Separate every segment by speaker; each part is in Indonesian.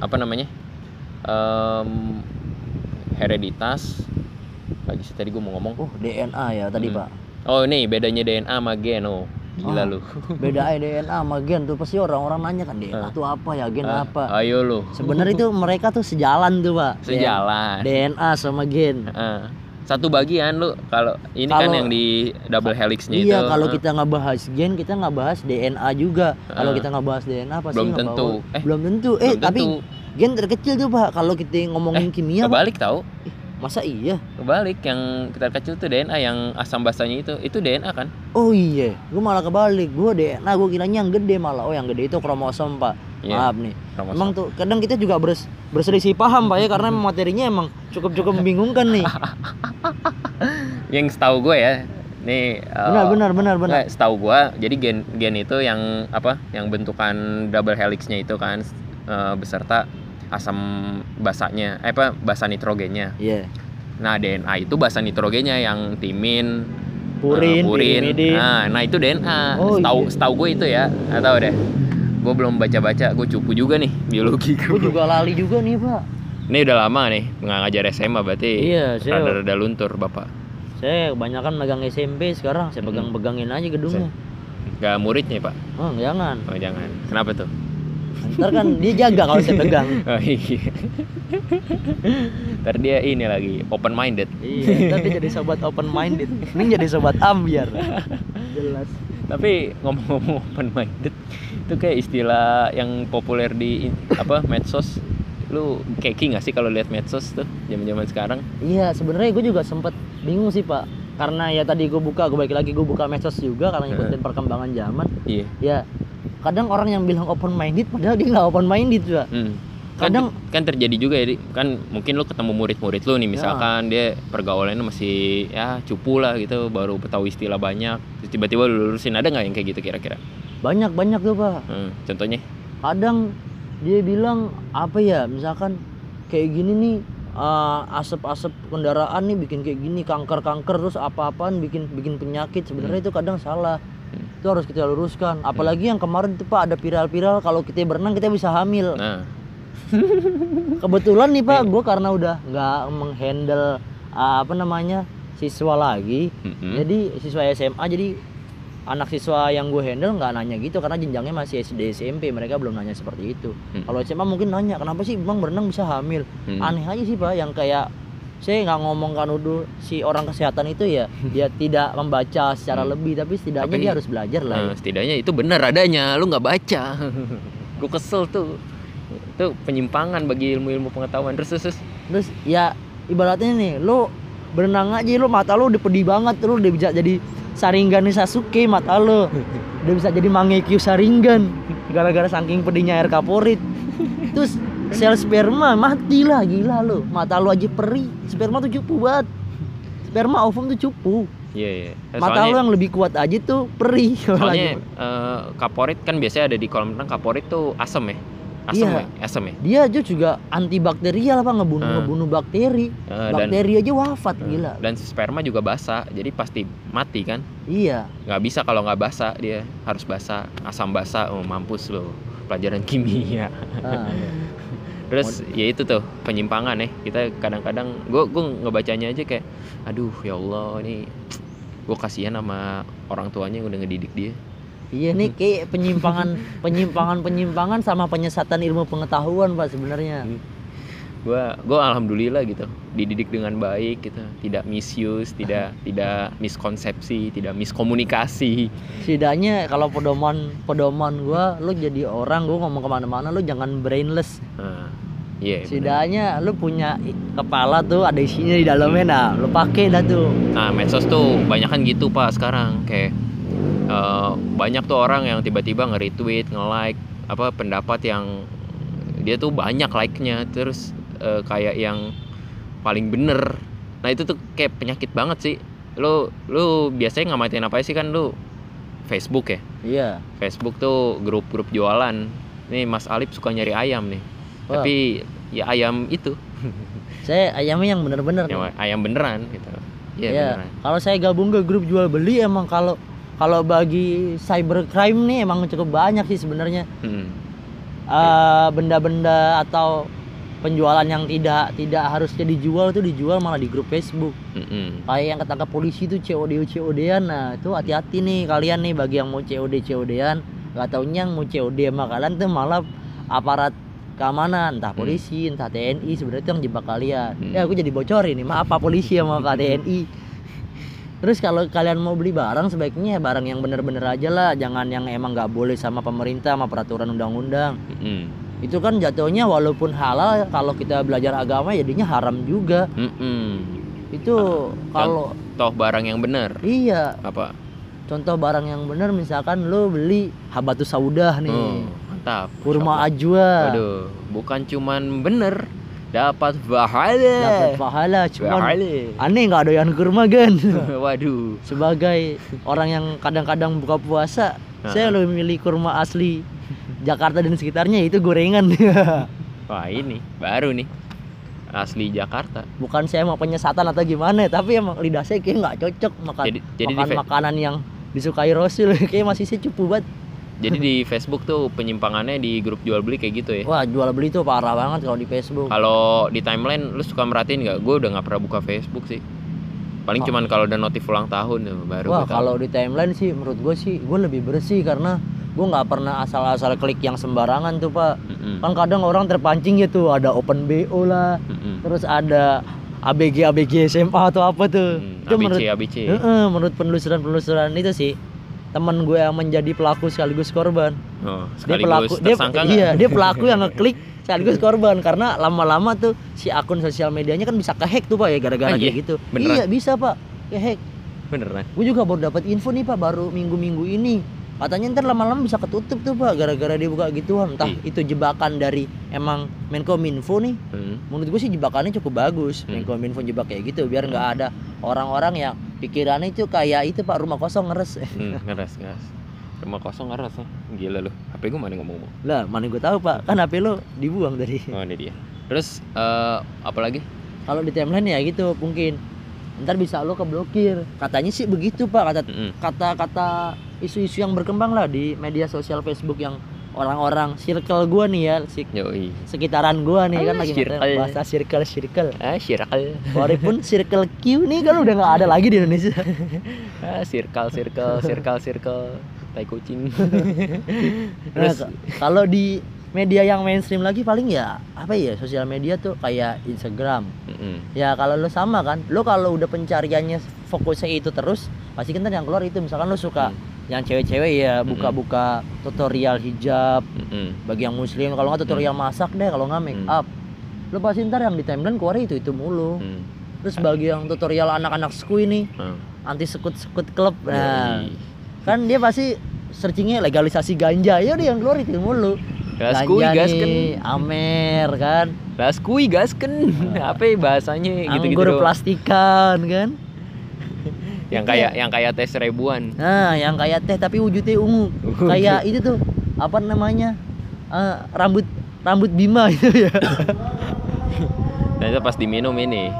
Speaker 1: apa namanya Em, hereditas lagi sih tadi gue mau ngomong
Speaker 2: Oh, DNA ya tadi,
Speaker 1: Hmm.
Speaker 2: Pak.
Speaker 1: oh nih bedanya DNA sama gen oh gila
Speaker 2: Ah.
Speaker 1: lu
Speaker 2: Beda DNA sama gen tuh pasti orang-orang nanya kan DNA tuh apa ya, gen
Speaker 1: Ah,
Speaker 2: apa.
Speaker 1: ayo lu
Speaker 2: Sebenarnya itu mereka tuh sejalan tuh, Pak.
Speaker 1: sejalan
Speaker 2: DNA sama gen.
Speaker 1: Ah. Satu bagian lu kalau ini kan
Speaker 2: Kalau-
Speaker 1: yang di double helixnya itu
Speaker 2: Iya, kalau
Speaker 1: ah.
Speaker 2: kita nggak bahas gen, kita nggak bahas DNA juga. Kalau
Speaker 1: Ah.
Speaker 2: kita nggak bahas DNA pasti
Speaker 1: Belum tentu.
Speaker 2: bawa-
Speaker 1: Eh,
Speaker 2: belum tentu. Eh,
Speaker 1: belum
Speaker 2: tapi
Speaker 1: tentu.
Speaker 2: gen terkecil tuh, Pak. Kalau kita ngomongin kimia, Pak.
Speaker 1: kebalik tahu
Speaker 2: Masa iya?
Speaker 1: kebalik yang kita kecil tuh DNA yang asam basanya itu itu DNA kan
Speaker 2: Oh iya, gue malah kebalik. Gue DNA, gue kiranya yang gede malah. Oh, yang gede itu kromosom, Pak.
Speaker 1: Iya,
Speaker 2: Maaf nih.
Speaker 1: kromosom.
Speaker 2: Emang tuh kadang kita juga bers berselisih paham, Pak ya, karena materinya emang cukup-cukup membingungkan nih.
Speaker 1: yang setahu gue ya nih
Speaker 2: Benar, benar, benar, benar.
Speaker 1: Nggak, setahu gua jadi gen gen itu yang apa yang bentukan double helixnya itu kan eh, beserta asam basanya eh apa basa nitrogennya
Speaker 2: Iya.
Speaker 1: nah DNA itu basa nitrogennya yang timin
Speaker 2: Purin,
Speaker 1: eh, purin nah nah itu DNA
Speaker 2: Oh,
Speaker 1: setahu
Speaker 2: iya.
Speaker 1: setahu gue itu ya tahu deh gue belum baca baca gue cupu juga nih biologi
Speaker 2: Gue juga lali juga nih, Pak.
Speaker 1: ini udah lama nih nggak ngajar SMA berarti
Speaker 2: Iya, saya-
Speaker 1: rada-rada luntur bapak
Speaker 2: Saya kebanyakan megang SMP sekarang, saya pegang-pegangin aja gedungnya.
Speaker 1: nggak muridnya pak
Speaker 2: Oh, jangan.
Speaker 1: oh jangan kenapa tuh
Speaker 2: Ntar kan dia jaga kalau saya pegang.
Speaker 1: Oh iya. Ntar dia ini lagi open minded.
Speaker 2: iya, ntar dia jadi sobat open minded. Ini jadi sobat ambiar. Jelas.
Speaker 1: Tapi ngomong-ngomong open minded, itu kayak istilah yang populer di apa medsos. Lu keki nggak sih kalau lihat medsos tuh zaman-zaman sekarang?
Speaker 2: Iya, sebenarnya gue juga sempet bingung sih, Pak. Karena ya tadi gue buka, gue balik lagi gue buka medsos juga karena ngikutin perkembangan zaman.
Speaker 1: Iya.
Speaker 2: Ya, kadang orang yang bilang open minded padahal dia nggak open minded, Pak.
Speaker 1: Hmm. Kan,
Speaker 2: Kadang-
Speaker 1: kan terjadi juga ya, kan mungkin lu ketemu murid-murid lu nih misalkan dia pergaulannya masih ya cupu lah gitu, baru tahu istilah banyak, terus tiba-tiba lu lurusin ada nggak yang kayak gitu kira-kira?
Speaker 2: Banyak banyak tuh, Pak.
Speaker 1: Hmm, contohnya?
Speaker 2: kadang dia bilang apa ya misalkan kayak gini nih eh, asap-asap kendaraan nih bikin kayak gini kanker-kanker terus apa-apaan bikin bikin penyakit. Sebenarnya itu kadang salah.
Speaker 1: Hmm.
Speaker 2: itu harus kita luruskan. Apalagi yang kemarin tuh pak ada viral-viral kalau kita berenang kita bisa hamil.
Speaker 1: Nah,
Speaker 2: kebetulan nih pak gue karena udah nggak menghandle eh, apa namanya siswa lagi
Speaker 1: mm-mm.
Speaker 2: jadi siswa SMA jadi anak siswa yang gue handle nggak nanya gitu karena jenjangnya masih SD SMP mereka belum nanya seperti itu
Speaker 1: Hmm.
Speaker 2: kalau SMA mungkin nanya kenapa sih bang berenang bisa hamil
Speaker 1: Hmm.
Speaker 2: aneh aja sih pak yang kayak saya nggak ngomong kan udah si orang kesehatan itu ya dia tidak membaca secara
Speaker 1: Hmm.
Speaker 2: lebih tapi setidaknya
Speaker 1: Tapi-
Speaker 2: dia harus belajar lah ya.
Speaker 1: Nah, setidaknya itu benar adanya, lu nggak baca. Gue kesel tuh. Itu penyimpangan bagi ilmu-ilmu pengetahuan. Terus terus, terus.
Speaker 2: ya ibaratnya nih lo berenang aja lo mata lo udah pedih banget lo udah bisa jadi Saringan Sasuke mata lo udah bisa jadi Mangekyo Saringan gara-gara saking pedihnya air kaporit terus sel sperma mati lah gila lo mata lo aja perih sperma tuh cupu banget sperma ovum tuh cupu
Speaker 1: Iya, iya. Eh,
Speaker 2: mata lo
Speaker 1: soalnya,
Speaker 2: yang lebih kuat aja tuh perih
Speaker 1: soalnya eh, kaporit kan biasanya ada di kolam renang kaporit tuh asam ya. Asam
Speaker 2: Iya.
Speaker 1: ya, asam ya.
Speaker 2: dia aja juga antibakterial apa ngebunuh
Speaker 1: Hmm.
Speaker 2: ngebunuh bakteri
Speaker 1: dan
Speaker 2: bakteri aja wafat
Speaker 1: eh,
Speaker 2: gila
Speaker 1: dan sperma juga basah, jadi pasti mati kan.
Speaker 2: iya
Speaker 1: Nggak bisa kalau nggak basah dia harus basah, asam basah, oh mampus lo pelajaran kimia.
Speaker 2: Iya.
Speaker 1: Terus ya itu tuh penyimpangan ya. Kita kadang-kadang gue gue ngebacanya aja kayak aduh ya Allah ini gue kasihan sama orang tuanya yang udah ngedidik dia.
Speaker 2: Iya nih kayak penyimpangan penyimpangan penyimpangan sama penyesatan ilmu pengetahuan pak sebenarnya.
Speaker 1: Gue gue alhamdulillah gitu dididik dengan baik gitu, tidak misuse, tidak tidak miskonsepsi, tidak miskomunikasi.
Speaker 2: Setidaknya kalau pedoman pedoman gua, lu jadi orang gua ngomong ke mana-mana lu jangan brainless.
Speaker 1: Nah, iya. bener.
Speaker 2: Setidaknya lu punya kepala tuh ada isinya di dalamnya, nah lu pakai dah tuh.
Speaker 1: Nah medsos tuh banyak kan gitu pak sekarang kayak eh, banyak tuh orang yang tiba-tiba nge-retweet, nge-like apa pendapat yang dia tuh banyak like-nya terus eh, kayak yang paling bener. Nah itu tuh kayak penyakit banget sih. Lu lu biasanya ngamatin apa sih kan lu Facebook ya?
Speaker 2: Iya.
Speaker 1: Facebook tuh grup-grup jualan. Nih Mas Alip suka nyari ayam nih.
Speaker 2: Wah.
Speaker 1: Tapi ya ayam itu,
Speaker 2: Saya ayamnya yang bener-bener.
Speaker 1: ayam beneran gitu. Iya
Speaker 2: Iya.
Speaker 1: beneran.
Speaker 2: Kalau saya gabung ke grup jual beli emang kalau kalau bagi cybercrime nih emang cukup banyak sih sebenarnya.
Speaker 1: Hmm.
Speaker 2: eh, benda-benda atau penjualan yang tidak tidak harusnya dijual itu dijual malah di grup Facebook
Speaker 1: Mm-mm.
Speaker 2: kayak yang ketangkap polisi itu COD COD-an nah itu hati-hati nih kalian nih bagi yang mau COD COD-an nggak taunya yang mau COD sama kalian tuh malah aparat keamanan entah
Speaker 1: Hmm.
Speaker 2: polisi entah TNI sebenarnya itu yang jebak kalian
Speaker 1: Hmm.
Speaker 2: ya aku jadi bocorin nih maaf Pak polisi sama Pak TNI terus kalau kalian mau beli barang sebaiknya ya barang yang bener-bener aja lah. Jangan yang emang nggak boleh sama pemerintah sama peraturan undang-undang.
Speaker 1: Mm-mm.
Speaker 2: itu kan jatuhnya walaupun halal kalau kita belajar agama jadinya haram juga.
Speaker 1: Mm-mm.
Speaker 2: itu kalau
Speaker 1: toh barang yang benar
Speaker 2: iya.
Speaker 1: Apa?
Speaker 2: Contoh barang yang bener misalkan lo beli habatus saudah nih.
Speaker 1: Oh, mantap.
Speaker 2: Kurma ajwa.
Speaker 1: Waduh, bukan cuman bener dapat pahala.
Speaker 2: Dapat pahala cuman
Speaker 1: Pahala.
Speaker 2: aneh nggak doyan kurma kan
Speaker 1: waduh.
Speaker 2: Sebagai orang yang kadang-kadang buka puasa saya lebih milih kurma asli Jakarta dan sekitarnya itu gorengan.
Speaker 1: Wah ini baru nih. Asli Jakarta.
Speaker 2: Bukan saya mau penyesatan atau gimana tapi emang lidah saya kayak nggak cocok makan
Speaker 1: Jadi- jadi di
Speaker 2: makan makanan yang disukai Rasul. Kayak masih saya cupu banget
Speaker 1: jadi di Facebook tuh penyimpangannya di grup jual beli kayak gitu ya
Speaker 2: wah jual beli tuh parah banget kalau di Facebook
Speaker 1: kalau di timeline lu suka merhatiin nggak gue udah nggak pernah buka Facebook sih paling
Speaker 2: Oh.
Speaker 1: cuman kalau udah notif ulang tahun ya, baru
Speaker 2: Wah kalau di timeline sih menurut gue sih gue lebih bersih karena gue nggak pernah asal-asal klik yang sembarangan tuh pak.
Speaker 1: Mm-mm.
Speaker 2: Kan kadang orang terpancing gitu ada open BO lah,
Speaker 1: Mm-mm.
Speaker 2: terus ada ABG ABG SMA atau apa tuh.
Speaker 1: Hmm,
Speaker 2: Itu menurut
Speaker 1: ABC ABC
Speaker 2: Heeh, menurut penelusuran-penelusuran itu sih teman gue yang menjadi pelaku sekaligus korban.
Speaker 1: oh,
Speaker 2: Dia
Speaker 1: sekaligus
Speaker 2: pelaku dia
Speaker 1: tersangka
Speaker 2: iya, dia pelaku yang ngeklik sekaligus korban karena lama-lama tuh si akun sosial medianya kan bisa kehack tuh pak ya gara-gara
Speaker 1: Ah, iya?
Speaker 2: kayak gitu.
Speaker 1: Beneran?
Speaker 2: Iya bisa pak kehack.
Speaker 1: beneran
Speaker 2: Gue juga baru dapat info nih pak baru minggu-minggu ini. Katanya ntar lama-lama bisa ketutup tuh pak gara-gara dia buka gituan. Entah
Speaker 1: Ih.
Speaker 2: itu jebakan dari emang Menkominfo nih.
Speaker 1: Hmm.
Speaker 2: Menurut gue sih jebakannya cukup bagus.
Speaker 1: Hmm.
Speaker 2: Menkominfo jebak kayak gitu biar nggak ada orang-orang yang pikirannya itu kayak itu pak rumah kosong ngeres.
Speaker 1: Hmm, ngeres ngeres rumah kosong ngeres ya. gila lu HP gue mana ngomong-ngomong
Speaker 2: lah mana gue tahu pak kan HP lo dibuang tadi.
Speaker 1: oh ini dia terus eh apa lagi
Speaker 2: Kalau di timeline ya gitu mungkin. Ntar bisa lo keblokir. Katanya sih begitu pak kata
Speaker 1: Mm-mm.
Speaker 2: kata-kata isu-isu yang berkembang lah di media sosial Facebook yang orang-orang circle gua nih ya si
Speaker 1: Yoi.
Speaker 2: sekitaran gua nih kan
Speaker 1: Ah,
Speaker 2: lagi
Speaker 1: circle.
Speaker 2: bahasa circle circle.
Speaker 1: Ah circle.
Speaker 2: Walaupun circle Q nih kan udah nggak ada lagi di Indonesia.
Speaker 1: Ah circle circle circle circle. Tai kucing.
Speaker 2: Nah, kalau di media yang mainstream lagi paling ya apa ya sosial media tuh kayak Instagram.
Speaker 1: Mm-mm.
Speaker 2: ya kalau lo sama kan lo kalau udah pencariannya fokusnya itu terus pasti kan yang keluar itu misalkan lo suka yang cewek-cewek ya buka-buka tutorial hijab.
Speaker 1: Mm-mm.
Speaker 2: bagi yang muslim kalau nggak tutorial masak deh kalau nggak make
Speaker 1: Hmm.
Speaker 2: up. Lo pasti ntar yang di timeline keluar itu itu mulu.
Speaker 1: Mm.
Speaker 2: terus bagi yang tutorial anak-anak skui nih
Speaker 1: Ah.
Speaker 2: anti sekut sekut klub nah. Kan dia pasti searchingnya legalisasi ganja ya udah yang keluar itu mulu.
Speaker 1: Las kui gasken
Speaker 2: amer kan?
Speaker 1: Las kui gasken apa ya bahasanya? Gitu-gitu
Speaker 2: anggur plastikan kan
Speaker 1: yang kayak yang kayak tes ribuan
Speaker 2: nah yang kayak teh tapi wujudnya ungu. Kayak itu tuh apa namanya Eh, rambut rambut bima itu ya.
Speaker 1: Nah itu pas diminum ini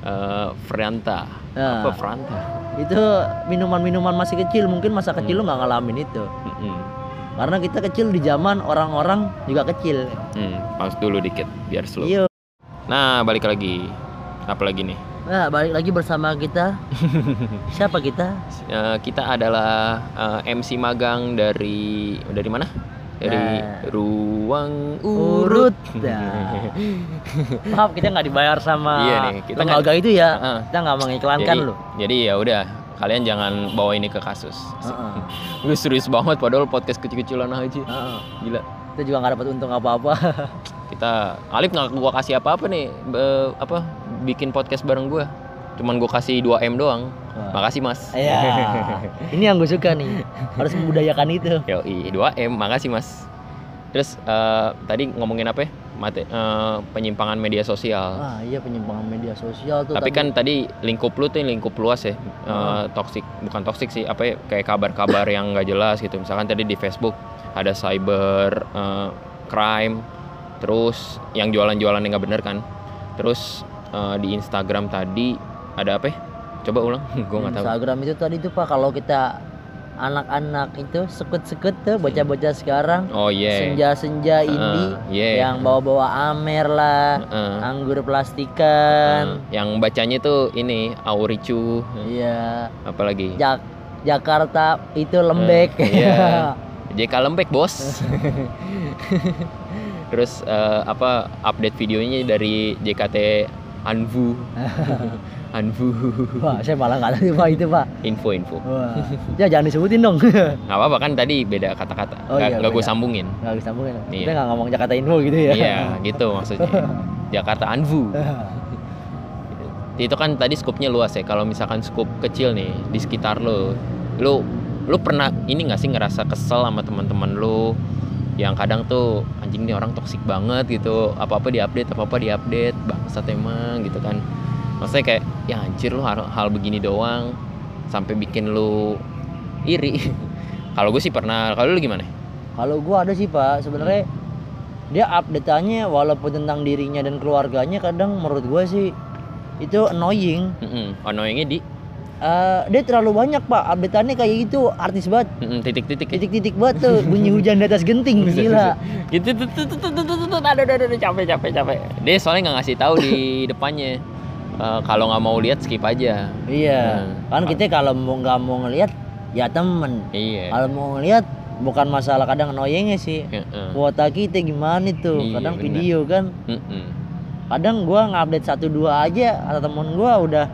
Speaker 1: eh Franta
Speaker 2: Nah.
Speaker 1: apa Franta
Speaker 2: itu minuman-minuman masih kecil mungkin masa kecil lu nggak ngalamin itu.
Speaker 1: Mm-mm.
Speaker 2: karena kita kecil di zaman orang-orang juga kecil.
Speaker 1: Hmm, pause dulu dikit biar slow.
Speaker 2: Iya.
Speaker 1: Nah balik lagi. Apa lagi nih
Speaker 2: nah balik lagi bersama kita. Siapa kita?
Speaker 1: Eh, kita adalah eh, MC magang dari dari mana? Dari
Speaker 2: Nah.
Speaker 1: ruang
Speaker 2: urut. Nah. maaf kita nggak dibayar sama
Speaker 1: Iya nih, kita nggak-
Speaker 2: lembaga itu ya.
Speaker 1: Heeh.
Speaker 2: kita nggak mengiklankan
Speaker 1: jadi,
Speaker 2: loh.
Speaker 1: jadi ya udah kalian jangan bawa ini ke kasus.
Speaker 2: Heeh.
Speaker 1: gue serius banget padahal podcast kecil-kecilan aja.
Speaker 2: Heeh.
Speaker 1: gila.
Speaker 2: Kita juga nggak dapat untung apa-apa.
Speaker 1: Kita Alif nggak gua kasih apa-apa nih be- apa bikin podcast bareng gua. Cuman gua kasih 2 m doang.
Speaker 2: Wah.
Speaker 1: makasih mas.
Speaker 2: Ya ini yang gue suka nih. Harus membudayakan itu.
Speaker 1: Yoi, 2 m. Makasih mas. Terus eh, tadi ngomongin apa ya? Mate, eh, penyimpangan media sosial.
Speaker 2: Ah iya penyimpangan media sosial tuh
Speaker 1: tapi
Speaker 2: tadi.
Speaker 1: kan tadi lingkup lu tuh lingkup luas ya. Eh, toxic bukan toxic sih apa ya? Kayak kabar-kabar yang nggak jelas gitu. Misalkan tadi di Facebook ada cyber eh, crime terus yang jualan-jualan yang nggak bener kan. Terus eh, di Instagram tadi ada apa ya coba ulang gue nggak tahu
Speaker 2: Instagram itu tadi tuh pak kalau kita anak-anak itu sekut-sekut tuh bocah-bocah sekarang
Speaker 1: oh iya
Speaker 2: senja-senja indie
Speaker 1: iya.
Speaker 2: yang bawa-bawa amer lah
Speaker 1: Heeh.
Speaker 2: anggur plastikan
Speaker 1: Heeh. yang bacanya tuh ini Auricu
Speaker 2: iya
Speaker 1: apalagi
Speaker 2: Jak Jakarta itu lembek
Speaker 1: Eh, iya. JK Lembek bos terus eh, apa update videonya dari JKT Anvu Anvu
Speaker 2: wah saya malah nggak tahu pak itu pak.
Speaker 1: Info info.
Speaker 2: Wah. Ya jangan disebutin dong.
Speaker 1: Nggak apa-apa kan tadi beda kata-kata.
Speaker 2: Oh
Speaker 1: nggak
Speaker 2: iya,
Speaker 1: nggak gue sambungin.
Speaker 2: Nggak disambungin
Speaker 1: Iya.
Speaker 2: kita nggak ngomong Jakarta Info gitu ya.
Speaker 1: Iya gitu maksudnya. Jakarta Anvu itu kan tadi skupnya luas ya. Kalau misalkan skup kecil nih di sekitar lo lo lo pernah ini nggak sih ngerasa kesel sama teman-teman lo yang kadang tuh anjing nih orang toksik banget gitu apa apa diupdate apa apa diupdate bangsat emang gitu kan. Maksudnya kayak ya anjir lo hal, hal begini doang sampai bikin lo iri. Kalau gue sih pernah kalau lu gimana?
Speaker 2: Kalau gua ada sih pak sebenarnya dia update-nya walaupun tentang dirinya dan keluarganya kadang menurut gua sih itu annoying.
Speaker 1: Mm-mm. annoyingnya di
Speaker 2: Eh, dia terlalu banyak pak. Update-annya kayak gitu artis banget.
Speaker 1: Titik-titik ya.
Speaker 2: titik-titik banget tuh. Bunyi hujan di atas genting gila.
Speaker 1: gitu tuh tuh tuh tuh tuh tuh tuh aduh aduh aduh capek capek capek. Dia soalnya nggak ngasih tahu di depannya. Eh, kalau nggak mau lihat skip aja.
Speaker 2: Iya.
Speaker 1: Hmm.
Speaker 2: kan kita kalau mau nggak mau ngelihat ya temen.
Speaker 1: Iya.
Speaker 2: Kalau mau ngelihat bukan masalah kadang annoyingnya sih.
Speaker 1: Heeh.
Speaker 2: kuota kita gimana tuh
Speaker 1: Iya,
Speaker 2: kadang
Speaker 1: bener.
Speaker 2: video kan.
Speaker 1: Mm-mm.
Speaker 2: kadang gua ngupdate satu dua aja atau temen gua udah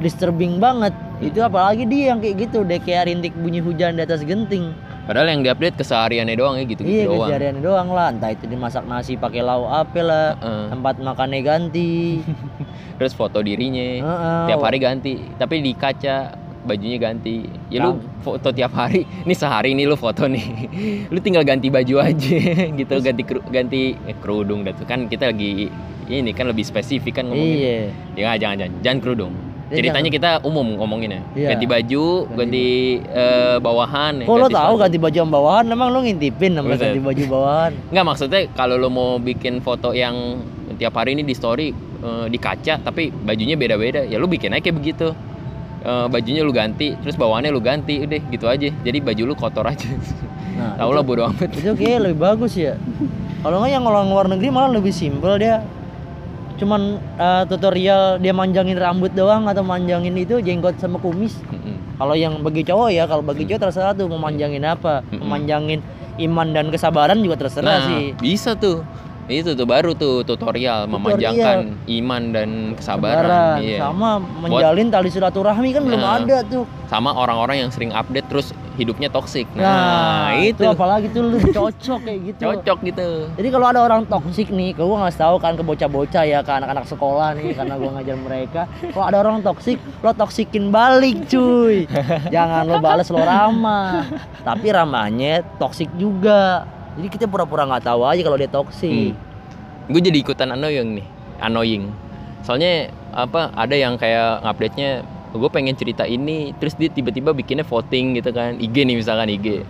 Speaker 2: disturbing banget. Itu apalagi dia yang kayak gitu deh kayak rintik bunyi hujan di atas genting.
Speaker 1: Padahal yang diupdate kesehariannya doang ya gitu
Speaker 2: iya
Speaker 1: gitu doang.
Speaker 2: kejadian doang lah. Entah itu dimasak nasi pakai lauk apa lah
Speaker 1: Heeh.
Speaker 2: tempat makannya ganti.
Speaker 1: Terus foto dirinya.
Speaker 2: Heeh.
Speaker 1: tiap hari ganti tapi di kaca bajunya ganti. Ya lu foto tiap hari. Ini sehari ini lu foto nih. Lu tinggal ganti baju aja gitu. Ganti kru- ganti eh, kerudung dah tuh kan kita lagi ini kan lebih spesifik kan ngomongin
Speaker 2: iya.
Speaker 1: Ya nggak, jangan jangan jangan kerudung.
Speaker 2: Ya,
Speaker 1: Ceritanya kita umum ngomonginnya.
Speaker 2: Iya.
Speaker 1: Ganti baju,
Speaker 2: Ganti
Speaker 1: ganti, eh, bawahan.
Speaker 2: kok lo tahu ganti baju yang bawahan emang lo ngintipin
Speaker 1: Buset.
Speaker 2: ganti baju bawahan
Speaker 1: Nggak maksudnya kalau lo mau bikin foto yang tiap hari ini di story eh, di kaca tapi bajunya beda-beda, ya lu bikin aja kayak begitu. Eh, bajunya lu ganti, terus bawahannya lu ganti, udah gitu aja. Jadi baju lu kotor aja.
Speaker 2: nah
Speaker 1: Tahu lah bodo amat.
Speaker 2: itu kayak lebih bagus ya kalau nggak yang orang luar negeri malah lebih simpel dia cuman eh, tutorial dia manjangin rambut doang atau manjangin itu jenggot sama kumis.
Speaker 1: Mm-mm.
Speaker 2: kalau yang bagi cowok ya kalau bagi cowok terserah tuh mau manjangin apa. Memanjangin iman dan kesabaran juga terserah
Speaker 1: Nah,
Speaker 2: sih.
Speaker 1: bisa tuh. Itu tuh baru tuh tutorial, memanjangkan iman dan kesabaran. Iya.
Speaker 2: sama menjalin tali silaturahmi kan belum
Speaker 1: Nah.
Speaker 2: ada tuh
Speaker 1: sama orang-orang yang sering update terus hidupnya toksik.
Speaker 2: nah,
Speaker 1: Nah, itu
Speaker 2: apalagi tuh lu cocok kayak gitu
Speaker 1: cocok gitu.
Speaker 2: Jadi kalau ada orang toksik nih, gue ngasih tahu kan ke bocah-bocah ya, ke anak-anak sekolah nih, karena gue ngajar mereka. Kalau ada orang toksik, lo toksikin balik, cuy. Jangan lo bales lo ramah. Tapi ramahnya toksik juga. Jadi kita pura-pura nggak tahu aja kalau dia toksik.
Speaker 1: Gue jadi ikutan annoying nih, annoying. Soalnya apa ada yang kayak ngupdate-nya gue pengen cerita ini terus dia tiba-tiba bikinnya voting gitu kan IG nih misalkan IG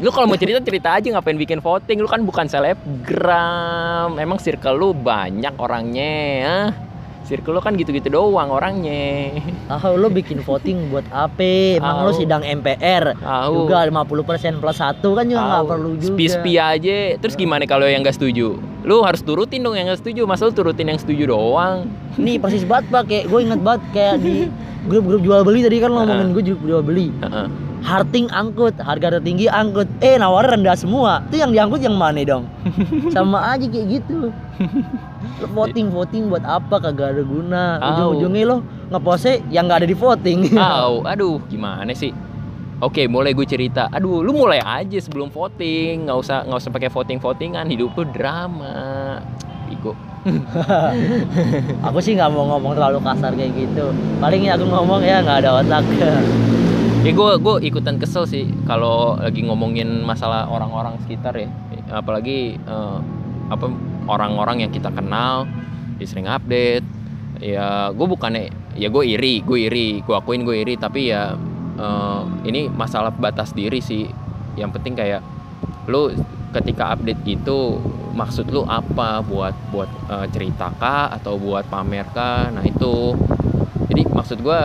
Speaker 1: lu kalau mau cerita cerita aja ngapain bikin voting lu kan bukan selebgram emang circle lu banyak orangnya ya circle lu kan gitu-gitu doang orangnya
Speaker 2: Ah, lo bikin voting buat apa? Emang lo
Speaker 1: Tahu.
Speaker 2: sidang MPR
Speaker 1: Tahu.
Speaker 2: juga 50% plus satu kan juga nggak perlu juga.
Speaker 1: Spi-spi aja. Terus gimana kalau yang gak setuju? Lu harus turutin dong yang gak setuju. Masa lu turutin yang setuju doang?
Speaker 2: Nih persis banget pak, kayak gue inget banget kayak di grup-grup jual beli tadi kan lo ngomongin gue grup jual beli.
Speaker 1: Heeh.
Speaker 2: Harting angkut, harga tertinggi angkut. Eh nawarin rendah semua. Itu yang diangkut yang mana dong? Sama aja kayak gitu. Lo voting voting buat apa kagak ada guna. Ujung-ujungnya lo ngepostnya yang nggak ada di voting.
Speaker 1: Tahu, aduh gimana sih? Oke, mulai gue cerita. Aduh, lu mulai aja sebelum voting. Nggak usah nggak usah pakai voting votingan. Hidup lu drama. Bigo.
Speaker 2: aku sih nggak mau ngomong terlalu kasar kayak gitu. Paling aku ngomong ya nggak ada otak.
Speaker 1: Ya gue gue ikutan kesel sih kalau lagi ngomongin masalah orang-orang sekitar ya. Apalagi eh, apa orang-orang yang kita kenal, dia sering update. Ya gue bukannya ya gue iri, gue iri, gue akuin gue iri. Tapi ya eh, ini masalah batas diri sih. Yang penting kayak lu ketika update gitu maksud lu apa buat buat eh, cerita kah atau buat pamer kah? Nah itu jadi maksud gue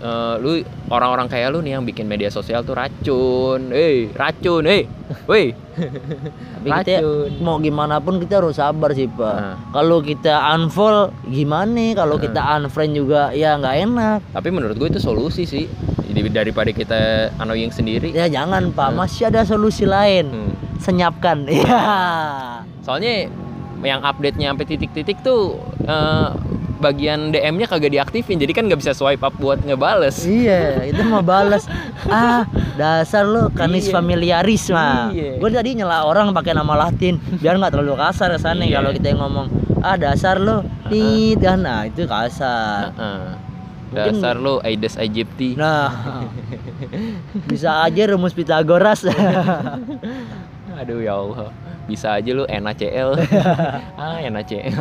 Speaker 1: eh, lu orang-orang kayak lu nih yang bikin media sosial tuh racun. Eh, racun, eh. Woi.
Speaker 2: Tapi kita
Speaker 1: Racun.
Speaker 2: mau gimana pun kita harus sabar sih pak.
Speaker 1: Nah.
Speaker 2: Kalau kita unfollow gimana? Kalau
Speaker 1: Nah.
Speaker 2: kita unfriend juga ya nggak enak.
Speaker 1: Tapi menurut gue itu solusi sih. Jadi daripada kita annoying sendiri.
Speaker 2: Ya jangan pak,
Speaker 1: Hmm.
Speaker 2: masih ada solusi lain.
Speaker 1: Hmm.
Speaker 2: Senyapkan. Iya.
Speaker 1: Soalnya yang update-nya sampai titik-titik tuh eh, bagian DM-nya kagak diaktifin. Jadi kan nggak bisa swipe up buat ngebales.
Speaker 2: iya, itu mau balas. Ah, dasar lo kanis
Speaker 1: Iya.
Speaker 2: familiaris mah.
Speaker 1: Iya.
Speaker 2: Gue tadi nyela orang pakai nama Latin biar nggak terlalu kasar kesannya
Speaker 1: Iya.
Speaker 2: kalau kita yang ngomong ah dasar lo tit kan nah itu kasar.
Speaker 1: Heeh.
Speaker 2: Mungkin-
Speaker 1: Dasar lu Aedes aegypti.
Speaker 2: Nah, bisa aja rumus Pitagoras.
Speaker 1: Aduh ya Allah. Bisa aja lu NaCl. ah, NaCl.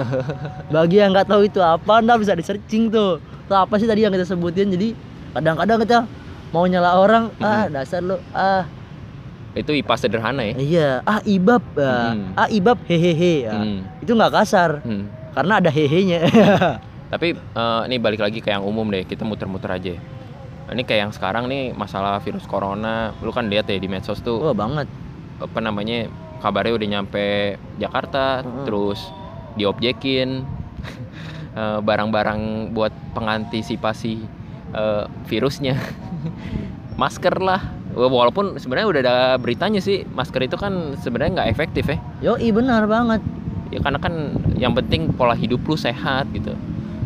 Speaker 2: Bagi yang nggak tahu itu apa, anda bisa di searching tuh. Itu apa sih tadi yang kita sebutin? Jadi kadang-kadang kita mau nyela orang, ah dasar lo, ah
Speaker 1: Itu IPA sederhana ya.
Speaker 2: iya, ah ibab, ah,
Speaker 1: Hmm.
Speaker 2: ah ibab hehehe, ah.
Speaker 1: Hmm.
Speaker 2: itu nggak kasar
Speaker 1: Hmm.
Speaker 2: karena ada hehenya.
Speaker 1: Tapi eh, ini balik lagi ke yang umum deh, kita muter-muter aja. Ini kayak yang sekarang nih masalah virus corona, lu kan lihat ya di medsos tuh
Speaker 2: Wah banget.
Speaker 1: apa namanya kabarnya udah nyampe Jakarta,
Speaker 2: Mm-mm.
Speaker 1: terus diobjekin eh, barang-barang buat pengantisipasi eh, virusnya, masker lah. Walaupun sebenarnya udah ada beritanya sih, masker itu kan sebenarnya nggak efektif ya.
Speaker 2: Yo, benar banget.
Speaker 1: Ya karena kan yang penting pola hidup lu sehat gitu.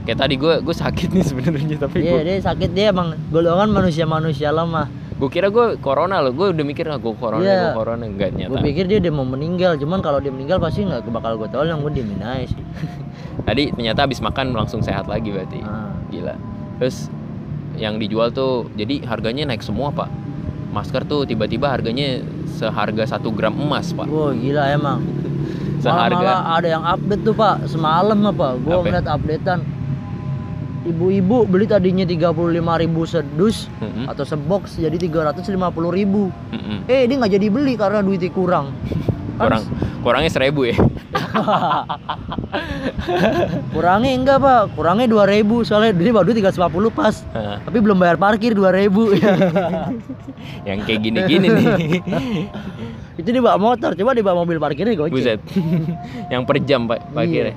Speaker 1: Kayak tadi gue gue sakit nih sebenarnya tapi
Speaker 2: Iya,
Speaker 1: gue
Speaker 2: dia sakit dia emang golongan manusia-manusia lemah.
Speaker 1: gue kira gue corona loh gue udah mikir nggak gue corona
Speaker 2: Iya.
Speaker 1: gue corona enggak
Speaker 2: Gue
Speaker 1: nyata
Speaker 2: pikir dia udah mau meninggal, cuman kalau dia meninggal pasti nggak bakal gue tolong, gue diemin aja sih.
Speaker 1: tadi ternyata habis makan langsung sehat lagi berarti
Speaker 2: Ah.
Speaker 1: gila terus yang dijual tuh jadi harganya naik semua pak masker tuh tiba-tiba harganya seharga satu gram emas pak
Speaker 2: Wah gila emang.
Speaker 1: seharga
Speaker 2: Malah, malah ada yang update tuh pak semalam apa? Gue ngeliat updatean. Ibu-ibu beli tadinya 35.000 sedus
Speaker 1: Mm-mm,
Speaker 2: atau sebox jadi 350.000
Speaker 1: mm-mm.
Speaker 2: Eh dia nggak jadi beli karena duitnya kurang.
Speaker 1: Kurang kurangnya seribu ya
Speaker 2: kurangnya enggak pak, kurangnya 2000 soalnya dia baru 350 pas.
Speaker 1: Hah,
Speaker 2: Tapi belum bayar parkir 2000
Speaker 1: yang kayak gini-gini nih
Speaker 2: Itu dia bawa motor, coba dia bawa mobil parkirnya goceng.
Speaker 1: buset yang per jam pak
Speaker 2: Iya.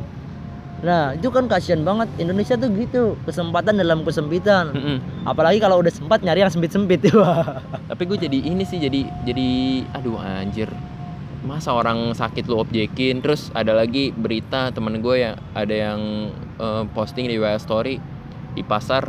Speaker 2: Nah itu kan kasihan banget Indonesia tuh gitu kesempatan dalam kesempitan.
Speaker 1: Mm-mm.
Speaker 2: Apalagi kalau udah sempat nyari yang sempit-sempit Wah.
Speaker 1: tapi gue jadi ini sih jadi jadi aduh anjir masa orang sakit lu objekin terus ada lagi berita temen gue yang ada yang eh, posting di WA story di pasar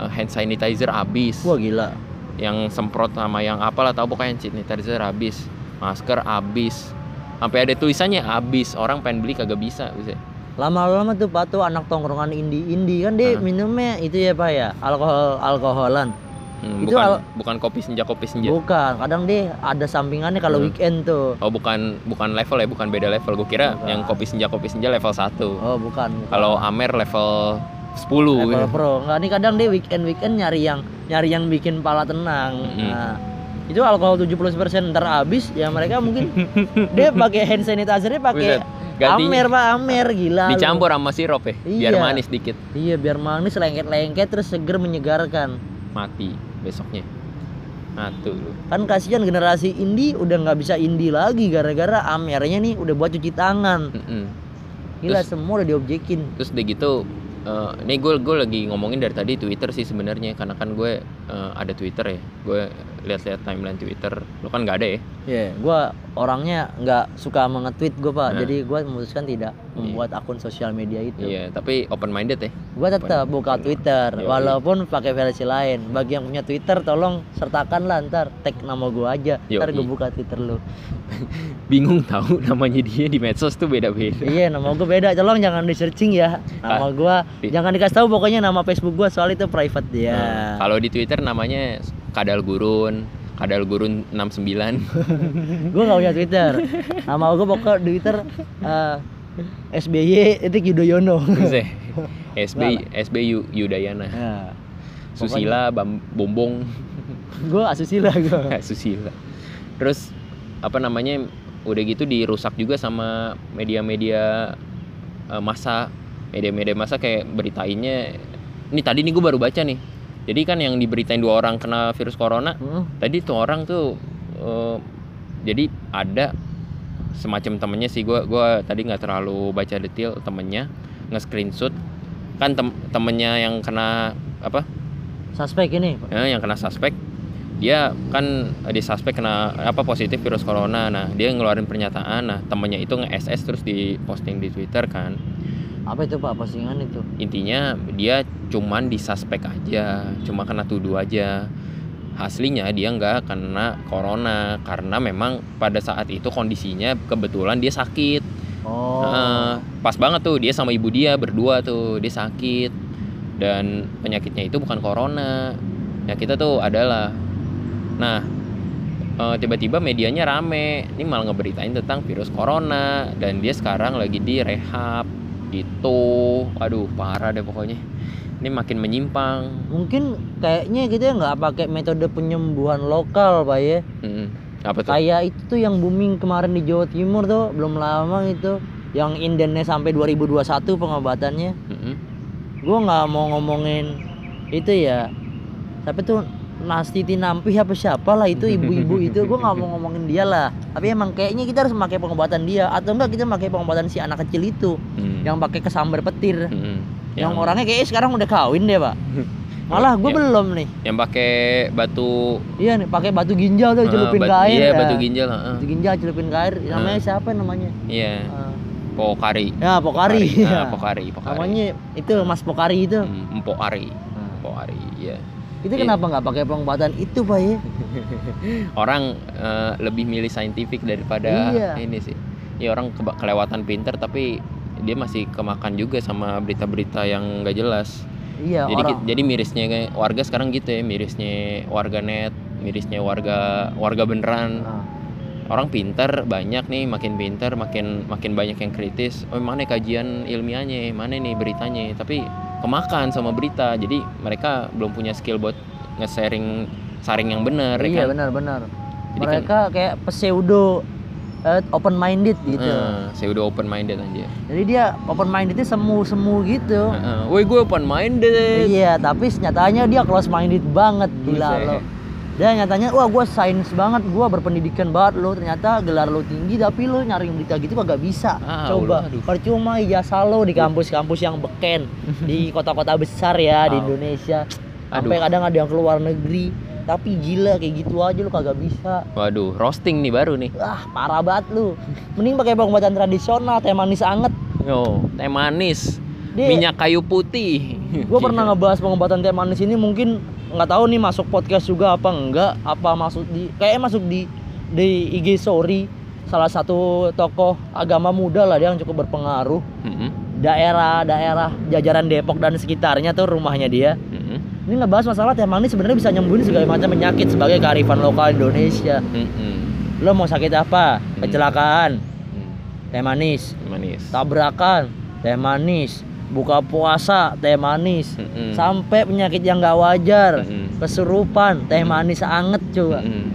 Speaker 1: eh, hand sanitizer habis
Speaker 2: Wah gila.
Speaker 1: yang semprot sama yang apalah tahu pokoknya hand sanitizer habis masker habis sampai ada tulisannya habis orang pengen beli kagak bisa bisa
Speaker 2: Lama-lama tuh Pak tuh anak tongkrongan indie-indie kan dia
Speaker 1: Hah?
Speaker 2: minumnya itu ya Pak ya alkohol alkoholan.
Speaker 1: Hmm,
Speaker 2: Itu
Speaker 1: bukan
Speaker 2: al-
Speaker 1: bukan kopi senja kopi senja
Speaker 2: Bukan, kadang dia ada sampingannya kalau
Speaker 1: Hmm.
Speaker 2: weekend tuh.
Speaker 1: oh bukan bukan level ya bukan beda level gue kira
Speaker 2: Bukan.
Speaker 1: yang kopi senja kopi senja level 1
Speaker 2: Oh bukan. bukan.
Speaker 1: Kalau Amer level 10
Speaker 2: level
Speaker 1: gitu.
Speaker 2: pro. Enggak nih kadang dia weekend weekend nyari yang nyari yang bikin pala tenang.
Speaker 1: Mm-mm.
Speaker 2: Nah, itu alkohol 70% ntar habis ya mereka mungkin dia pakai hand sanitizer-nya pakai
Speaker 1: Gantinya
Speaker 2: Amer Pak, Amer gila. lu.
Speaker 1: dicampur sama sirup ya, biar
Speaker 2: Iya.
Speaker 1: manis dikit.
Speaker 2: Iya, biar manis lengket-lengket terus seger menyegarkan.
Speaker 1: Mati besoknya. Nah tuh lu.
Speaker 2: Kan kasihan generasi indie udah nggak bisa indie lagi gara-gara Amernya nih udah buat cuci tangan.
Speaker 1: Mm-mm.
Speaker 2: Gila
Speaker 1: Terus-
Speaker 2: semua udah diobjekin.
Speaker 1: Terus udah gitu eh ini gue gue lagi ngomongin dari tadi Twitter sih sebenarnya karena kan gue eh, ada Twitter ya. Gue lihat-lihat timeline Twitter. Lo kan nggak ada ya?
Speaker 2: Iya, gua orangnya nggak suka mengetweet gue pak.
Speaker 1: Nah.
Speaker 2: Jadi gua memutuskan tidak membuat akun sosial media itu.
Speaker 1: Iya, tapi open minded ya.
Speaker 2: Gua tetap buka Twitter,
Speaker 1: Yoi.
Speaker 2: walaupun pakai versi lain. Bagi yang punya Twitter, tolong sertakan lah ntar tag nama gua aja. Ntar gue buka Twitter lu.
Speaker 1: Bingung tahu namanya dia di medsos tuh beda-beda.
Speaker 2: iya, nama gua beda. Tolong jangan di searching ya. Nama
Speaker 1: Ah,
Speaker 2: gua
Speaker 1: di-
Speaker 2: jangan dikasih tahu pokoknya nama Facebook gua soal itu private dia.
Speaker 1: Nah, kalau di Twitter namanya Kadal Gurun, Kadal Gurun 69.
Speaker 2: Gua nggak punya Twitter. Nama gua pokok Twitter eh, SBY itu Yudhoyono.
Speaker 1: Buset. SB SB Yu- Yudayana.
Speaker 2: Nah,
Speaker 1: Susila Bam, Bombong
Speaker 2: gua asusila gua.
Speaker 1: Susila. Terus apa namanya udah gitu dirusak juga sama media-media eh, masa media-media masa kayak beritainnya ini tadi nih gue baru baca nih Jadi kan yang diberitain dua orang kena virus corona,
Speaker 2: Heeh.
Speaker 1: tadi tuh orang tuh eh, jadi ada semacam temennya sih. Gua gua tadi nggak terlalu baca detail temennya nge-screenshot. Kan tem temennya yang kena apa?
Speaker 2: Suspek ini.
Speaker 1: ya, yang kena suspek. Dia kan di suspek kena apa positif virus corona. Nah dia ngeluarin pernyataan. Nah temennya itu nge-SS terus diposting di Twitter kan
Speaker 2: Apa itu Pak postingan itu?
Speaker 1: intinya dia cuman disuspek aja cuma kena tuduh aja. Aslinya dia nggak kena corona karena memang pada saat itu kondisinya kebetulan dia sakit.
Speaker 2: Oh.
Speaker 1: Heeh, pas banget tuh dia sama ibu dia berdua tuh dia sakit. Dan penyakitnya itu bukan corona. Ya kita tuh adalah. Nah eh, tiba-tiba medianya rame. Ini malah ngeberitain tentang virus corona. Dan dia sekarang lagi di rehab gitu aduh parah deh pokoknya ini makin menyimpang
Speaker 2: Mungkin kayaknya kita nggak pakai metode penyembuhan lokal, Pak ya.
Speaker 1: Mm, apa tuh
Speaker 2: Kayak itu tuh yang booming kemarin di Jawa Timur tuh belum lama itu yang indennya sampai 2021 pengobatannya.
Speaker 1: Mm-mm.
Speaker 2: Gua nggak mau ngomongin itu ya. Tapi tuh Nastiti Nampih apa siapa lah itu ibu-ibu itu gua nggak mau ngomongin dia lah. Tapi emang kayaknya kita harus pakai pengobatan dia atau enggak kita pakai pengobatan si anak kecil itu
Speaker 1: Mm.
Speaker 2: yang pakai kesambar petir.
Speaker 1: Mm-mm.
Speaker 2: Yang orangnya kayaknya sekarang udah kawin deh, Pak. Malah gue belum nih.
Speaker 1: yang pakai batu
Speaker 2: Iya nih, pakai batu ginjal tuh
Speaker 1: eh,
Speaker 2: celupin
Speaker 1: bat-
Speaker 2: ke air.
Speaker 1: iya
Speaker 2: ya.
Speaker 1: batu ginjal heeh.
Speaker 2: Batu ginjal celupin ke air. Namanya siapa namanya?
Speaker 1: iya
Speaker 2: Eh,
Speaker 1: Pokari
Speaker 2: ya, Pokari.
Speaker 1: Ah,
Speaker 2: Ya.
Speaker 1: Pokari, Pokari.
Speaker 2: Namanya itu Mas Pokari itu.
Speaker 1: Hmm, Empok Ari, Empok Ari, iya.
Speaker 2: Itu
Speaker 1: Iya.
Speaker 2: kenapa nggak pakai pengobatan itu, Pak ya?
Speaker 1: Orang eh, lebih milih saintifik daripada
Speaker 2: Iya.
Speaker 1: ini sih. Ya orang kelewatan pinter tapi dia masih kemakan juga sama berita-berita yang nggak jelas.
Speaker 2: Iya,
Speaker 1: jadi
Speaker 2: orang.
Speaker 1: jadi mirisnya warga sekarang gitu ya, mirisnya warga net, mirisnya warga warga beneran.
Speaker 2: Nah,
Speaker 1: Orang pinter banyak nih, makin pinter, makin makin banyak yang kritis. Oh, mana kajian ilmiahnya, mana nih beritanya. Tapi kemakan sama berita. Jadi mereka belum punya skill buat nge-sharing saring yang benar ya
Speaker 2: iya
Speaker 1: kan?
Speaker 2: benar-benar.
Speaker 1: Jadi kan-
Speaker 2: Mereka kayak pseudo eh, open minded gitu.
Speaker 1: Saya udah open minded aja.
Speaker 2: Jadi dia open mindednya semu-semu gitu.
Speaker 1: Heeh. Woi, gue open minded.
Speaker 2: Iya, tapi nyatanya dia close minded banget gila
Speaker 1: Buset.
Speaker 2: Lo. Dia nyatanya wah gue sains banget, gue berpendidikan banget lo. Ternyata gelar lo tinggi tapi lo nyari berita gitu kagak bisa.
Speaker 1: Ah,
Speaker 2: Coba
Speaker 1: aduh.
Speaker 2: percuma ijazah lo di kampus-kampus yang beken di kota-kota besar ya di. Indonesia.
Speaker 1: Aduh.
Speaker 2: Sampai kadang ada yang keluar negeri. Tapi gila kayak gitu aja lo kagak bisa.
Speaker 1: Waduh, roasting nih baru nih.
Speaker 2: Wah, parah banget lu. Mending pakai pengobatan tradisional, teh manis anget.
Speaker 1: Yo, teh manis,
Speaker 2: Dia-
Speaker 1: minyak kayu putih.
Speaker 2: gue pernah ngebahas pengobatan teh manis ini mungkin nggak tahu nih masuk podcast juga apa enggak apa masuk di kayaknya masuk di di IG story salah satu tokoh agama muda lah dia yang cukup berpengaruh.
Speaker 1: Mm-mm,
Speaker 2: daerah-daerah jajaran Depok dan sekitarnya tuh rumahnya dia.
Speaker 1: Mm-mm,
Speaker 2: ini ngebahas masalah teh manis sebenarnya bisa nyembuhin segala macam penyakit sebagai kearifan lokal Indonesia.
Speaker 1: Mm-mm,
Speaker 2: lo mau sakit apa? Kecelakaan.
Speaker 1: Mm.
Speaker 2: teh manis.
Speaker 1: Manis.
Speaker 2: tabrakan. Teh manis buka puasa teh manis
Speaker 1: Mm-mm.
Speaker 2: sampai penyakit yang nggak wajar
Speaker 1: Mm-mm.
Speaker 2: kesurupan teh manis anget coba
Speaker 1: Mm-mm.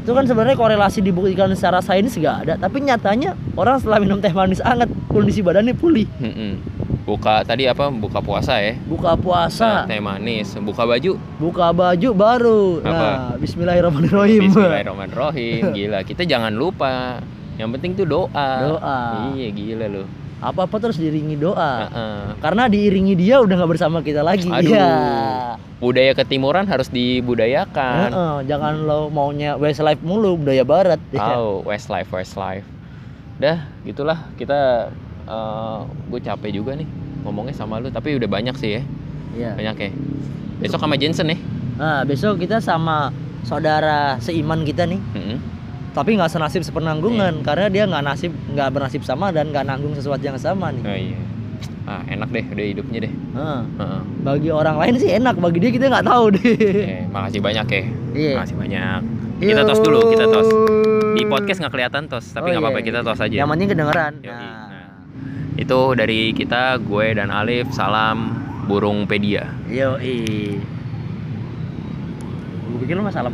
Speaker 2: itu kan sebenarnya korelasi dibuktikan secara sains nggak ada tapi nyatanya orang setelah minum teh manis anget kondisi badannya pulih
Speaker 1: Mm-mm. Buka tadi apa? Buka puasa ya.
Speaker 2: buka puasa
Speaker 1: Teh manis, buka baju.
Speaker 2: buka baju baru
Speaker 1: Apa?
Speaker 2: nah Bismillahirrahmanirrahim
Speaker 1: Bismillahirrahmanirrahim. Gila, kita jangan lupa. Yang penting tuh doa.
Speaker 2: Doa.
Speaker 1: Iya, gila loh.
Speaker 2: Apa apa terus diiringi doa
Speaker 1: Heeh.
Speaker 2: karena diiringi dia udah nggak bersama kita lagi
Speaker 1: Aduh.
Speaker 2: Iya.
Speaker 1: Budaya ketimuran harus dibudayakan.
Speaker 2: Heeh, jangan lo maunya Westlife mulu budaya barat
Speaker 1: Oh, Westlife, Westlife. Dah, gitulah kita gue capek juga nih ngomongnya sama lu, tapi udah banyak sih ya.
Speaker 2: Iya.
Speaker 1: Banyak ya. Besok sama Jensen ya.
Speaker 2: Nah, besok kita sama saudara seiman kita nih,
Speaker 1: Mm-mm.
Speaker 2: Tapi nggak senasib
Speaker 1: Iya.
Speaker 2: sepenanggungan karena dia nggak nasib nggak bernasib sama dan nggak nanggung sesuatu yang sama nih.
Speaker 1: Oh iya. Ah, enak deh udah hidupnya deh.
Speaker 2: Heeh.
Speaker 1: Heeh.
Speaker 2: bagi orang lain sih enak, bagi dia kita nggak tahu deh.
Speaker 1: Eh, makasih banyak ya.
Speaker 2: Iya.
Speaker 1: Makasih banyak. Kita tos dulu, kita tos. Di podcast nggak kelihatan tos, tapi
Speaker 2: Oh,
Speaker 1: nggak apa-apa
Speaker 2: iya.
Speaker 1: kita tos aja.
Speaker 2: Yang penting kedengeran.
Speaker 1: Yoi.
Speaker 2: Nah,
Speaker 1: Itu dari kita, gue dan Alif. Salam burung pedia.
Speaker 2: yo Gue pikir lu masalah